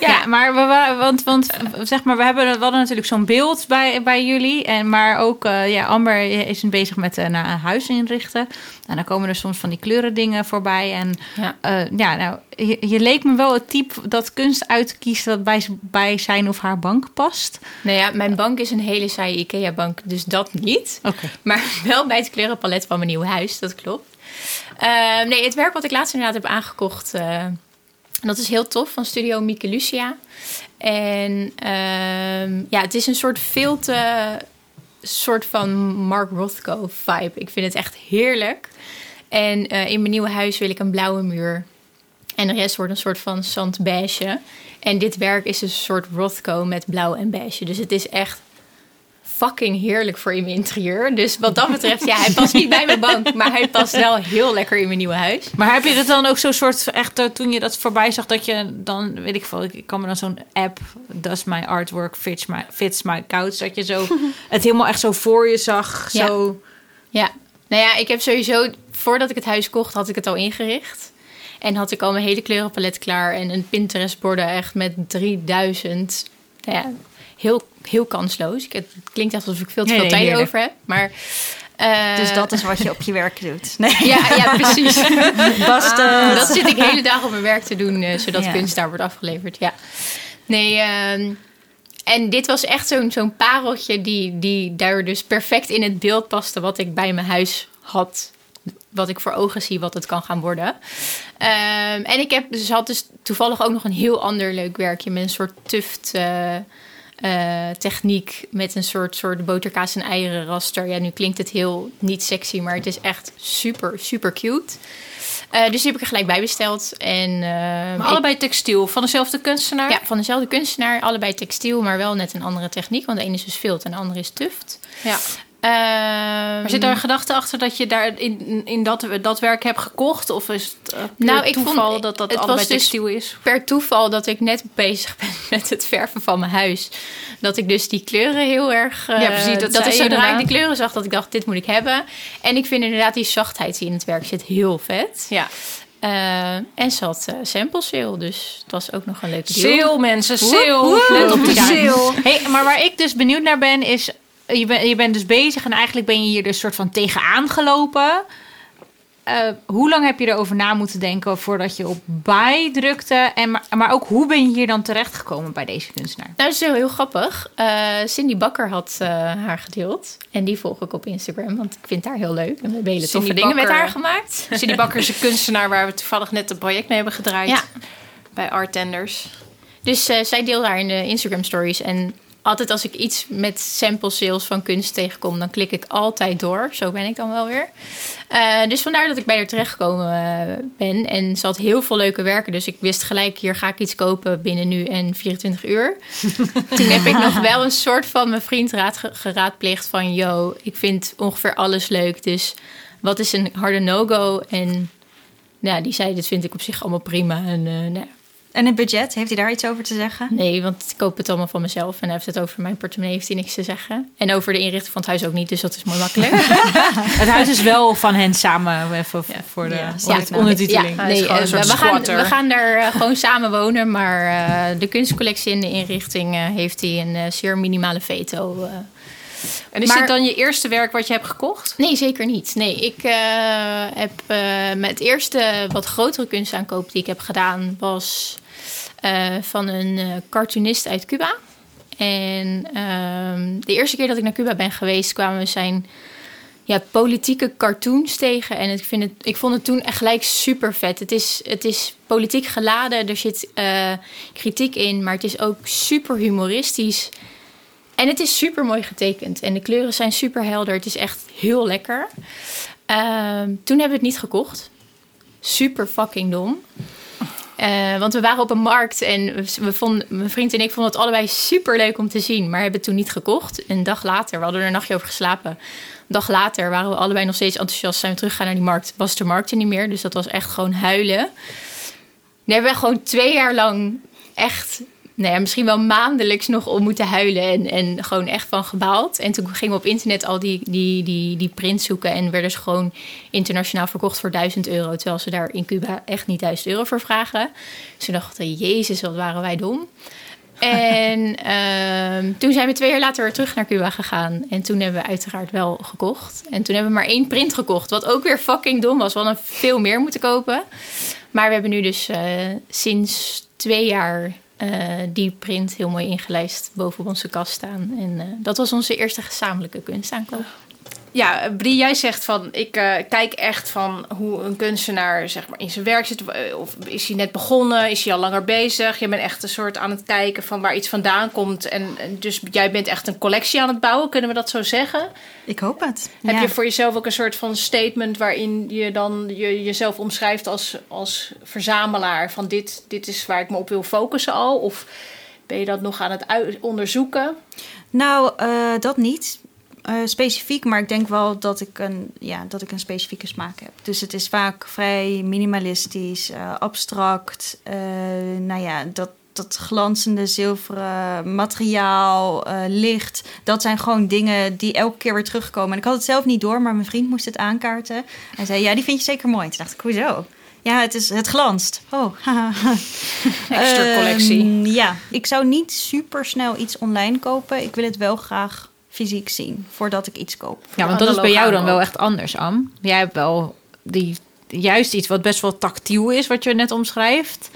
Ja, maar we, wa- want, want zeg maar, we hebben we hadden natuurlijk zo'n beeld bij, bij jullie. En, maar ook, eh, ja, Amber is bezig met eh, naar een huis inrichten. En dan komen er soms van die kleurendingen voorbij. En Ja. ja, ja nou, je, je leek me wel het type dat kunst uitkiest dat bij, bij zijn of haar bank past. nou ja, mijn bank is een hele saaie IKEA-bank, dus dat niet. Maar wel bij het kleurenpalet van mijn nieuwe huis, dat klopt. Eh, nee, het werk wat ik laatst inderdaad heb aangekocht, eh, dat is heel tof van Studio Mieke Lucia. En ehm, ja, het is een soort veel te soort van Mark Rothko vibe. Ik vind het echt heerlijk. En eh, in mijn nieuwe huis wil ik een blauwe muur. En de rest wordt een soort van zandbeige. En dit werk is dus een soort Rothko met blauw en beige. Dus het is echt fucking heerlijk voor in mijn interieur. Dus wat dat betreft, ja, hij past niet bij mijn bank. Maar hij past wel heel lekker in mijn nieuwe huis. Maar heb je dat dan ook zo'n soort echt eh, toen je dat voorbij zag dat je dan weet ik veel, ik kan me dan zo'n app does my artwork fits my fits my couch dat je zo het helemaal echt zo voor je zag, Ja. zo Ja, nou ja, ik heb sowieso, voordat ik het huis kocht, had ik het al ingericht. En had ik al mijn hele kleurenpalet klaar. En een Pinterest-borden echt met 3000. Nou ja, heel, heel kansloos. Ik, het klinkt alsof ik veel te veel nee, tijd heerlijk. over heb. Maar, eh, Dus dat is wat je op je werk doet. Nee, Ja, ja precies. Ah, dat zit ik de hele dag op mijn werk te doen, eh, zodat Ja. kunst daar wordt afgeleverd. Ja. Nee, ehm, en dit was echt zo'n zo'n pareltje die, die daar dus perfect in het beeld paste wat ik bij mijn huis had. Wat ik voor ogen zie, wat het kan gaan worden. Ehm, en ik heb dus, had dus toevallig ook nog een heel ander leuk werkje met een soort tuft. Eh, techniek met een soort, soort boterkaas en eieren raster. Ja, nu klinkt het heel niet sexy, maar het is echt super, super cute. Eh, dus die heb ik er gelijk bij besteld. En, eh, Maar ik- allebei textiel, van dezelfde kunstenaar? ja, van dezelfde kunstenaar. Allebei textiel, maar wel net een andere techniek. Want de ene is dus vilt en de andere is tuft. Ja. Ehm, Maar zit daar een gedachte achter dat je daar in, in dat, dat werk hebt gekocht? Of is het uh, Nou, ik toeval vond- dat dat het allebei was dus- textiel is? per toeval dat ik net bezig ben met het verven van mijn huis. Dat ik dus die kleuren heel erg... eh, Ja, precies, dat dat je zodra ik die kleuren zag, dat ik dacht, dit moet ik hebben. En ik vind inderdaad die zachtheid die in het werk zit heel vet. Ja. Eh, en ze had eh, sample sale, dus het was ook nog een leuke deal. Sale, mensen, sale. Let op de sale. Hey, maar waar ik dus benieuwd naar ben, is... Je, ben, je bent dus bezig en eigenlijk ben je hier dus soort van tegenaan gelopen. Eh, hoe lang heb je erover na moeten denken voordat je op buy drukte? En, maar, maar ook hoe ben je hier dan terechtgekomen bij deze kunstenaar? Nou, dat is heel, heel grappig. Eh, Cindy Bakker had eh, haar gedeeld. En die volg ik op Instagram, want ik vind haar heel leuk. En we hebben hele Cindy toffe dingen met haar gemaakt. Cindy Bakker is een kunstenaar waar we toevallig net een project mee hebben gedraaid. Ja. Bij Art Tenders. Dus zij deelde haar in de Instagram stories. En altijd als ik iets met sample sales van kunst tegenkom, dan klik ik altijd door. Zo ben ik dan wel weer. Eh, dus vandaar dat ik bij haar terechtgekomen eh, ben. En ze had heel veel leuke werken. Dus ik wist gelijk, hier ga ik iets kopen binnen nu en 24 uur. Toen heb ik nog wel een soort van mijn vriend raad ge- geraadpleegd van... yo, ik vind ongeveer alles leuk. Dus wat is een harde no-go? En ja, die zei, dit vind ik op zich allemaal prima. En nou, En het budget, heeft hij daar iets over te zeggen? Nee, want ik koop het allemaal van mezelf. En hij heeft het over mijn portemonnee, heeft hij niks te zeggen. En over de inrichting van het huis ook niet, dus dat is mooi makkelijk. Het huis is wel van hen samen, even voor de Ja, ja, ondertiteling. Is nee, eh, soort we, gaan, we gaan daar eh, gewoon samen wonen. Maar eh, de kunstcollectie en de inrichting eh, heeft hij een eh, zeer minimale veto. eh. En is Maar- dit dan je eerste werk wat je hebt gekocht? Nee, zeker niet. Nee, ik eh, heb eh, met eerste wat grotere kunstaankoop die ik heb gedaan was eh, van een eh, cartoonist uit Cuba. En ehm, de eerste keer dat ik naar Cuba ben geweest, kwamen we zijn ja, politieke cartoons tegen. En ik, vind het, ik vond het toen echt gelijk super vet. Het is, het is politiek geladen, er zit eh, kritiek in, maar het is ook super humoristisch. En het is super mooi getekend. En de kleuren zijn super helder. Het is echt heel lekker. Ehm, toen hebben we het niet gekocht. Super fucking dom. Eh, want we waren op een markt en we- we vonden, mijn vriend en ik vonden het allebei super leuk om te zien. Maar hebben het toen niet gekocht. Een dag later, we hadden er een nachtje over geslapen. Een dag later waren we allebei nog steeds enthousiast. Zijn we teruggegaan naar die markt. Was de markt er niet meer. Dus dat was echt gewoon huilen. Daar hebben we gewoon twee jaar lang echt, nou ja, misschien wel maandelijks nog om moeten huilen. En, en gewoon echt van gebaald. En toen gingen we op internet al die, die, die, die prints zoeken. En werden ze gewoon internationaal verkocht voor 1000 euro. Terwijl ze daar in Cuba echt niet 1000 euro voor vragen. Dus toen dachten jezus, wat waren wij dom. En ehm, toen zijn we twee jaar later weer terug naar Cuba gegaan. En toen hebben we uiteraard wel gekocht. En toen hebben we maar één print gekocht. Wat ook weer fucking dom was. We hadden veel meer moeten kopen. Maar we hebben nu dus eh, sinds twee jaar eh, die print heel mooi ingelijst boven onze kast staan. En eh, dat was onze eerste gezamenlijke kunstaankoop. Ja, Brie, jij zegt van ik eh, kijk echt van hoe een kunstenaar zeg maar, in zijn werk zit. Eh, Of is hij net begonnen? Is hij al langer bezig? Je bent echt een soort aan het kijken van waar iets vandaan komt. En, en dus jij bent echt een collectie aan het bouwen, kunnen we dat zo zeggen? Ik hoop het. Heb Ja. je voor jezelf ook een soort van statement waarin je dan je, jezelf omschrijft als, als verzamelaar van dit, dit is waar ik me op wil focussen al? Of ben je dat nog aan het onderzoeken? Nou, eh, dat niet. Eh, specifiek, maar ik denk wel dat ik, een, ja, dat ik een specifieke smaak heb. Dus het is vaak vrij minimalistisch, eh, abstract. eh, nou ja, dat, dat glanzende zilveren materiaal, licht. Dat zijn gewoon dingen die elke keer weer terugkomen. En ik had het zelf niet door, maar mijn vriend moest het aankaarten. Hij zei, ja, die vind je zeker mooi. Toen dacht ik, hoezo? Ja, het, is, het glanst. Oh. Extra collectie. Ehm, ja, ik zou niet super snel iets online kopen. Ik wil het wel graag fysiek zien voordat ik iets koop. Ja, want dat is bij jou dan wel echt anders, Am. Jij hebt wel die, juist iets wat best wel tactiel is, wat je net omschrijft.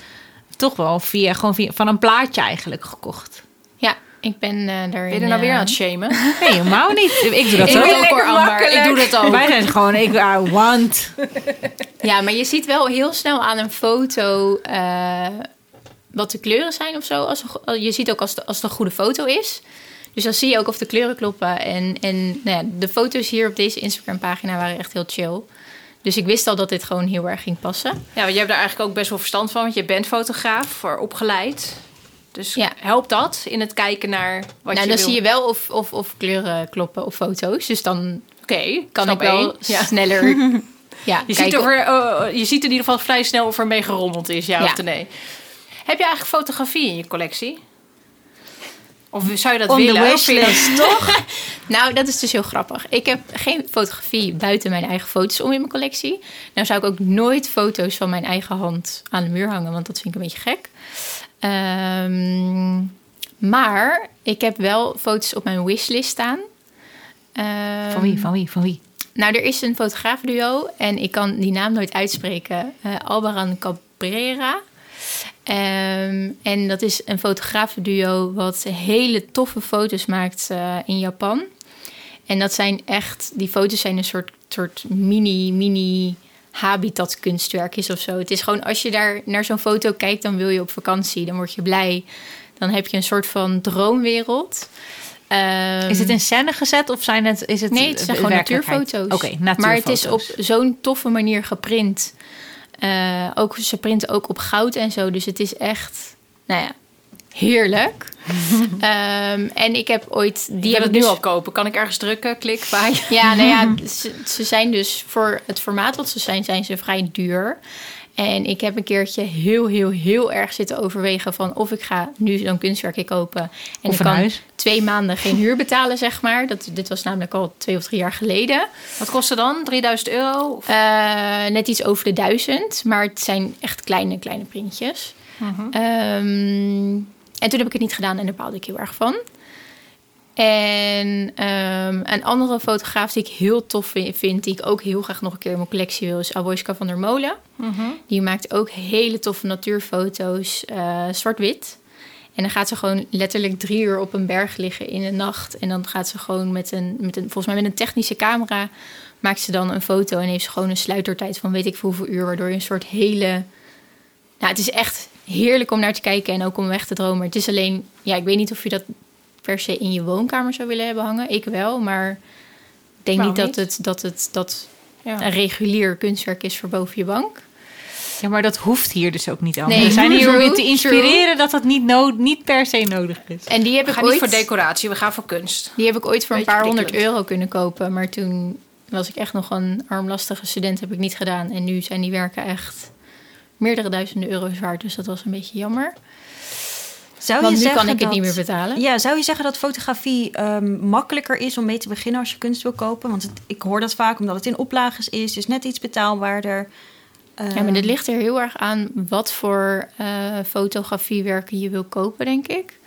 Toch wel via, gewoon via, van een plaatje eigenlijk gekocht. Ja, ik ben eh daarin... Ben je er nou weer eh, aan het shamen? Nee, helemaal niet. Ik doe dat Ik ook. ook hoor, Amber. Ik doe dat ook. Wij zijn gewoon, ik I want. Ja, maar je ziet wel heel snel aan een foto eh, wat de kleuren zijn of zo. Als je ziet ook als, de, als het een goede foto is. Dus dan zie je ook of de kleuren kloppen. En, en nou ja, de foto's hier op deze Instagram-pagina waren echt heel chill. Dus ik wist al dat dit gewoon heel erg ging passen. Ja, want je hebt daar eigenlijk ook best wel verstand van, want je bent fotograaf voor opgeleid. Dus Ja. helpt dat in het kijken naar wat nou, je dan wil? zie je wel of, of, of kleuren kloppen op foto's. Dus dan Oké, kan ik wel. Ja. sneller... Ja, Je, ziet kijken of er, eh, je ziet in ieder geval vrij snel of er mee gerommeld is, ja, Ja. of nee. Heb je eigenlijk fotografie in je collectie? Of zou je dat On willen? Wishlist, toch? Nou, dat is dus heel grappig. Ik heb geen fotografie buiten mijn eigen foto's om in mijn collectie. Nou zou ik ook nooit foto's van mijn eigen hand aan de muur hangen, want dat vind ik een beetje gek. Ehm, maar ik heb wel foto's op mijn wishlist staan. Ehm, Van wie, van wie, van wie? Nou, er is een fotograafduo en ik kan die naam nooit uitspreken. Eh Albaran Cabrera. Ehm, en dat is een fotografenduo wat hele toffe foto's maakt eh, in Japan. En dat zijn echt, die foto's zijn een soort, soort mini, mini habitat kunstwerkjes of zo. Het is gewoon, als je daar naar zo'n foto kijkt, dan wil je op vakantie. Dan word je blij. Dan heb je een soort van droomwereld. Ehm, Is het in scène gezet of zijn het, is het Nee, het zijn gewoon natuurfoto's. Oké, natuurfoto's. Maar het is op zo'n toffe manier geprint. Eh, ook, ze printen ook op goud en zo. Dus het is echt, nou ja, heerlijk. Ehm, en ik heb ooit... Die heb ik nu dus al kopen. Kan ik ergens drukken? Klik, bij. Ja, nou ja, ze, ze zijn dus voor het formaat wat ze zijn, zijn ze vrij duur. En ik heb een keertje heel, heel, heel erg zitten overwegen van of ik ga nu zo'n kunstwerkje kopen. En Of ik kan huis. twee maanden geen huur betalen, zeg maar. Dat, dit was namelijk al twee of drie jaar geleden. Wat kost het dan? 3000 euro? Eh, net iets over de duizend, maar het zijn echt kleine, kleine printjes. Ehm, en toen heb ik het niet gedaan en daar baalde ik heel erg van. En ehm, een andere fotograaf die ik heel tof vi- vind, die ik ook heel graag nog een keer in mijn collectie wil, is Aboiska van der Molen. Die maakt ook hele toffe natuurfoto's, eh, zwart-wit. En dan gaat ze gewoon letterlijk drie uur op een berg liggen in de nacht. En dan gaat ze gewoon met een, met een volgens mij met een technische camera, maakt ze dan een foto en heeft ze gewoon een sluitertijd van weet ik veel hoeveel uur, waardoor je een soort hele. Nou, het is echt heerlijk om naar te kijken en ook om weg te dromen. Het is alleen, ja, ik weet niet of je dat per se in je woonkamer zou willen hebben hangen. Ik wel, maar ik denk Waarom niet dat niet? het, dat het dat Ja. een regulier kunstwerk is voor boven je bank. Ja, maar dat hoeft hier dus ook niet allemaal. Nee, We zijn hier om je te inspireren dat dat niet, no niet per se nodig is. En die heb We ik gaan niet voor decoratie, we gaan voor kunst. Die heb ik ooit voor een paar honderd euro kunnen kopen. Maar toen was ik echt nog een armlastige student, heb ik niet gedaan. En nu zijn die werken echt meerdere duizenden euro's waard. Dus dat was een beetje jammer. Zou Want je nu zeggen kan ik het niet meer betalen. Ja, zou je zeggen dat fotografie ehm, makkelijker is om mee te beginnen als je kunst wil kopen? Want het- ik hoor dat vaak omdat het in oplages is, dus net iets betaalbaarder. Ja, maar dit ligt er heel erg aan wat voor eh, fotografiewerken je wil kopen, denk ik.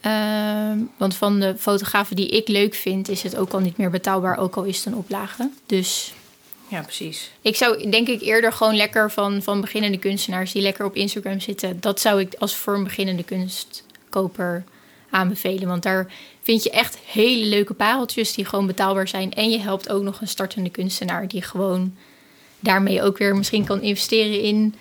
Ehm, want van de fotografen die ik leuk vind, is het ook al niet meer betaalbaar, ook al is het een oplage. Dus Ja, precies. Ik zou denk ik eerder gewoon lekker van, van beginnende kunstenaars die lekker op Instagram zitten. Dat zou ik als voor een beginnende kunstkoper aanbevelen. Want daar vind je echt hele leuke pareltjes die gewoon betaalbaar zijn. En je helpt ook nog een startende kunstenaar die gewoon daarmee ook weer misschien kan investeren in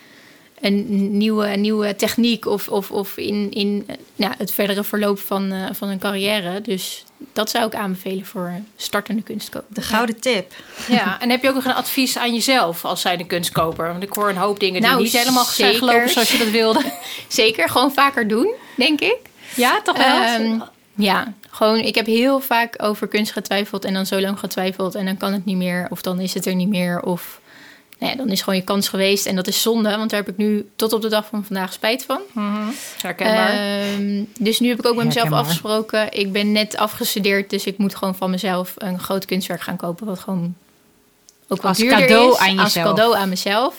een nieuwe, nieuwe techniek of, of, of in, in ja, het verdere verloop van, eh, van een carrière. Dus dat zou ik aanbevelen voor startende kunstkoper. De gouden tip. Ja, en heb je ook nog een advies aan jezelf als zijnde kunstkoper? Want ik hoor een hoop dingen Nou, die niet helemaal zijn zeker. gelopen zoals je dat wilde. Zeker, gewoon vaker doen, denk ik. Ja, toch Ehm, ja, gewoon, ik heb heel vaak over kunst getwijfeld en dan zo lang getwijfeld en dan kan het niet meer of dan is het er niet meer of nou ja, dan is gewoon je kans geweest en dat is zonde, want daar heb ik nu tot op de dag van vandaag spijt van. Herkenbaar. Ehm, dus nu heb ik ook met mezelf Herkenbaar. afgesproken, ik ben net afgestudeerd, dus ik moet gewoon van mezelf een groot kunstwerk gaan kopen wat gewoon ook wat Als duurder cadeau is, aan als jezelf. cadeau aan mezelf.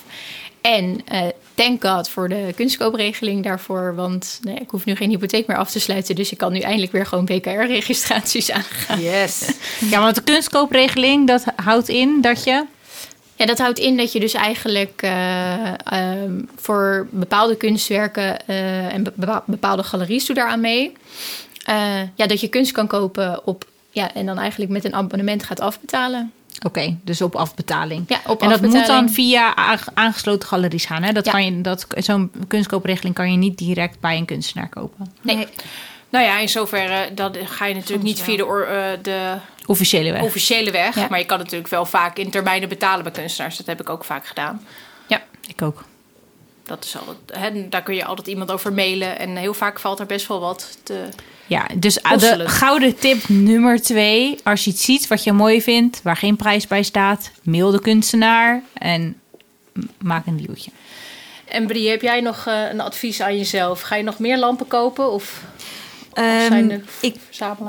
En eh thank God voor de kunstkoopregeling daarvoor. Want nee, ik hoef nu geen hypotheek meer af te sluiten. Dus ik kan nu eindelijk weer gewoon BKR-registraties aangaan. yes. Ja, want de kunstkoopregeling, dat houdt in dat je... Ja, dat houdt in dat je dus eigenlijk eh, ehm, voor bepaalde kunstwerken eh, en bepa- bepaalde galeries doe daaraan mee. eh, ja, dat je kunst kan kopen op, ja, en dan eigenlijk met een abonnement gaat afbetalen. Oké, dus op afbetaling. Ja, op en dat moet dan via aange- aangesloten galeries gaan. Hè? Dat Ja. kan je, dat, zo'n kunstkoopregeling kan je niet direct bij een kunstenaar kopen. Nee. Nou ja, in zoverre dat ga je natuurlijk niet via de, eh, de Officiële weg. officiële weg. Ja. Maar je kan natuurlijk wel vaak in termijnen betalen bij kunstenaars. Dat heb ik ook vaak gedaan. Ik ook. Dat is altijd, hè, daar kun je altijd iemand over mailen. En heel vaak valt er best wel wat te... Ja, dus Kosselen. de gouden tip nummer twee. Als je iets ziet wat je mooi vindt, waar geen prijs bij staat, mail de kunstenaar en maak een dealtje. En Brie, heb jij nog eh, een advies aan jezelf? Ga je nog meer lampen kopen? Of Ehm, de ik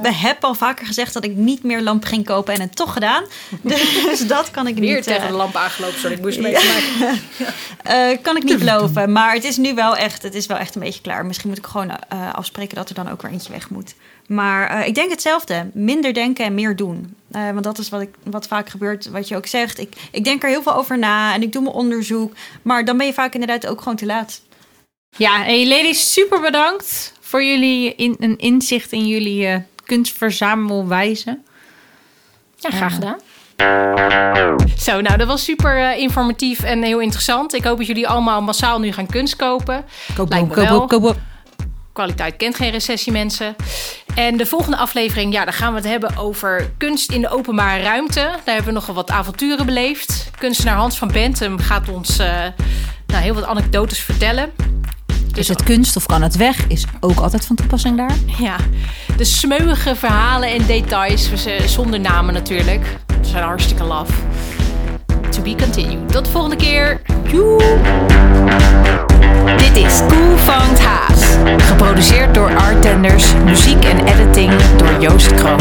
we hebben al vaker gezegd dat ik niet meer lampen ging kopen en het toch gedaan. Dus dat kan ik Weer niet, tegen eh, de lamp aangelopen. Sorry, ik moest maken. eh, kan ik niet beloven. Maar het is nu wel echt, het is wel echt een beetje klaar. Misschien moet ik gewoon eh, afspreken dat er dan ook weer eentje weg moet. Maar eh, ik denk hetzelfde. Minder denken en meer doen. Eh, want dat is wat, ik, wat vaak gebeurt, wat je ook zegt. Ik, ik denk er heel veel over na en ik doe mijn onderzoek. Maar dan ben je vaak inderdaad ook gewoon te laat. Ja, hey ladies, super bedankt voor jullie in, een inzicht in jullie eh, kunstverzamelwijze. Ja, graag gedaan. Zo, nou, dat was super eh, informatief en heel interessant. Ik hoop dat jullie allemaal massaal nu gaan kunst kopen. Koop, Lijkt koop, me koop, wel. koop, koop. kwaliteit kent geen recessie, mensen. En de volgende aflevering, ja, daar gaan we het hebben over kunst in de openbare ruimte. Daar hebben we nogal wat avonturen beleefd. Kunstenaar Hans van Bentum gaat ons eh, nou, heel wat anekdotes vertellen. Is het kunst of kan het weg? Is ook altijd van toepassing daar. Ja, de smeuïge verhalen en details, zonder namen natuurlijk. Zijn hartstikke laf. To be continued. Tot de volgende keer. Joe! Dit is Cool Vangt Haas. Geproduceerd door Artenders. Muziek en editing door Joost Kroon.